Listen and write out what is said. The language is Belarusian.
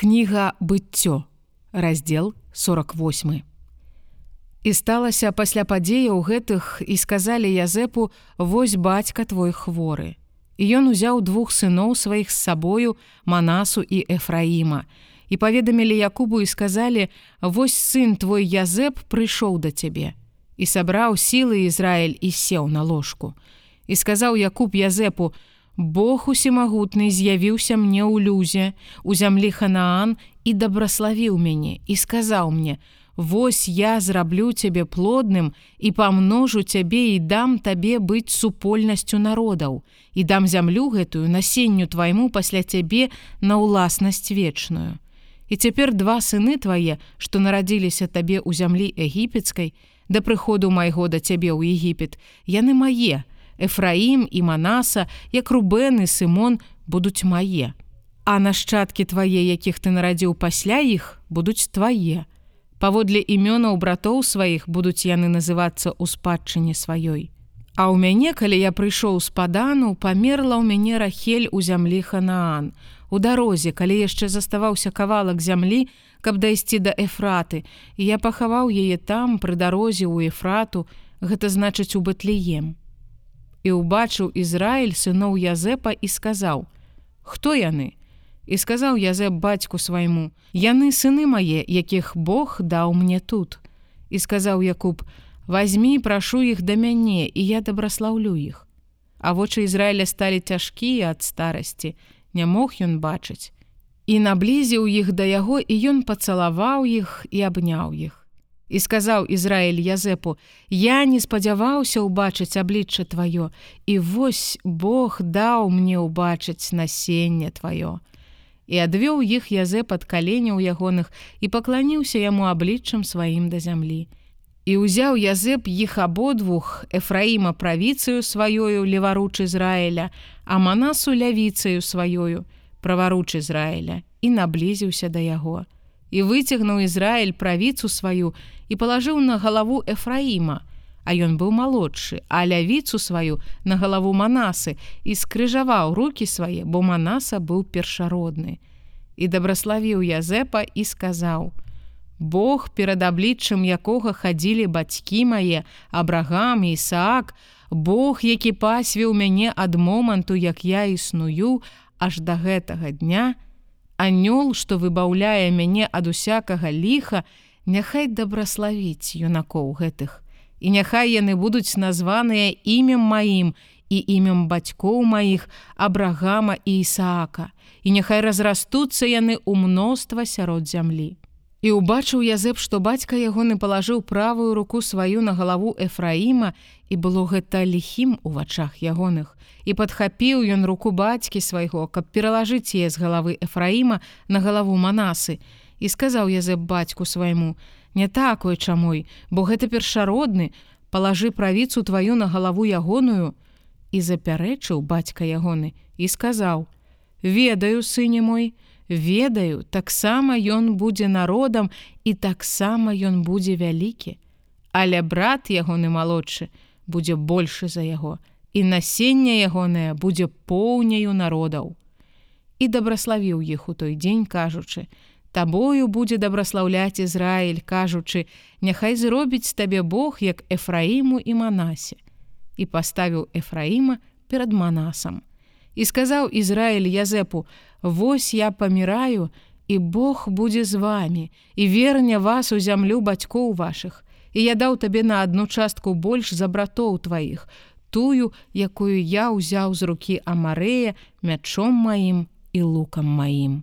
Кніга быццё, раздзел 48. І сталася пасля падзеяў гэтых і сказалі Язэпу: Вось бацька твой хворы. І ён узяў двух сыноў сваіх з сабою Манасу і Эфраіма. І паведамілі Якубу і сказалі: Вось сын твой Язэп прыйшоў да цябе. І сабраў сілы Ізраіль і сеў на ложку. І сказаў Якуб Язэпу: Бог усімагутны з'явіўся мне ў люзе, у зямлі Ханаан і дабраславіў мяне і сказаў мне: Вось я зраблю цябе плодным і памножу цябе і дам табе быць супольнасцю народаў і дам зямлю гэтую насенню твайму пасля цябе на ўласнасць вечную. І цяпер два сыны твае, што нарадзіліся табе ў зямлі егіпецкай, да прыходу майго да цябе ў Егіпет, яны мае, Эфраім і Манаса, як Рубен і Сымон будуць мае. А нашчадкі твае, якіх ты нарадзіў пасля іх, будуць твае. Паводле імёнаў братоў сваіх будуць яны называцца ў спадчыне сваёй. А ў мяне, калі я прыйшоў з падану, памерла ў мяне рахель у зямлі Ханаан. У дарозе, калі яшчэ заставаўся кавалак зямлі, каб дайсці да эфраты, і я пахаваў яе там пры дарозе ў эфрату, гэта значыць у бытліем і ўбачыў Ізраіль сыноў Язэпа і сказаў: « Хто яны? І сказаў Язэп бацьку свайму: Яны сыны мае, якіх Бог даў мне тут. І сказаў Якуб: Вазьмі, прашу іх да мяне, і я дабраслаўлю іх. А вочы Ізраіля сталі цяжкія ад старасці, не мог ён бачыць. І наблізіў іх да яго, і ён пацалаваў іх і абняў іх і сказаў Ізраіль Язэпу: Я не спадзяваўся ўбачыць аблічча тваё, і вось Бог даў мне ўбачыць насенне тваё. І адвёў іх Язэп ад каленяў ягоных і пакланіўся яму абліччам сваім да зямлі. І ўзяў Язэп іх абодвух Эфраіма правіцыю сваёю леваруч Ізраіля, а манасу лявіцаю сваёю, праваруч Ізраіля і наблізіўся да яго і выцягнуў Ізраіль правіцу сваю і палажыў на галаву Эфраіма, А ён быў малодшы, а лявіцу сваю на галаву манасы і скрыжаваў руки свае, бо манаса быў першародны. І дабраславіў Язэпа і сказаў: Бог перад абліччым якога хадзілі бацькі мае, абрагам Ісаак, Бог, які пасвіў мяне ад моманту, як я існую, аж да гэтага дня, анёл, што выбаўляе мяне ад усякага ліха, няхай дабраславіць юнакоў гэтых. І няхай яны будуць названыя імем маім і імем бацькоў маіх Абрагама і Ісаака. І няхай разрастуцца яны ў мноства сярод зямлі. І ўбачыў Язэп, што бацька ягоны палажыў правую руку сваю на галаву Эфраіма і было гэта ліхім у вачах ягоных і падхапіў ён руку бацькі свайго, каб пералажыць яе з галавы Эфраіма на галаву манасы. І сказаў Язэп бацьку свайму: не такой чамой, бо гэта першародны, палажы правіцу тваю на галаву ягоную і запярэчыў бацька ягоны і сказаў: ведаю сыне мой, ведаю, таксама ён будзе народам і таксама ён будзе вялікі. Але брат ягоны малодшы будзе большы за яго і насенне ягонае будзе поўняю народаў. І дабраславіў іх у той дзень, кажучы: Табою будзе дабраслаўляць Ізраіль, кажучы: Няхай зробіць табе Бог як Эфраіму і Манасе. І паставіў Эфраіма перад Манасам. І сказаў Ізраіль Язэпу: Вось я паміраю, і Бог будзе з вами і верне вас у зямлю бацькоў вашых. І я даў табе на адну частку больш за братоў тваіх, тую, якую я ўзяў з рукі Амарэя мячом маім і лукам маім.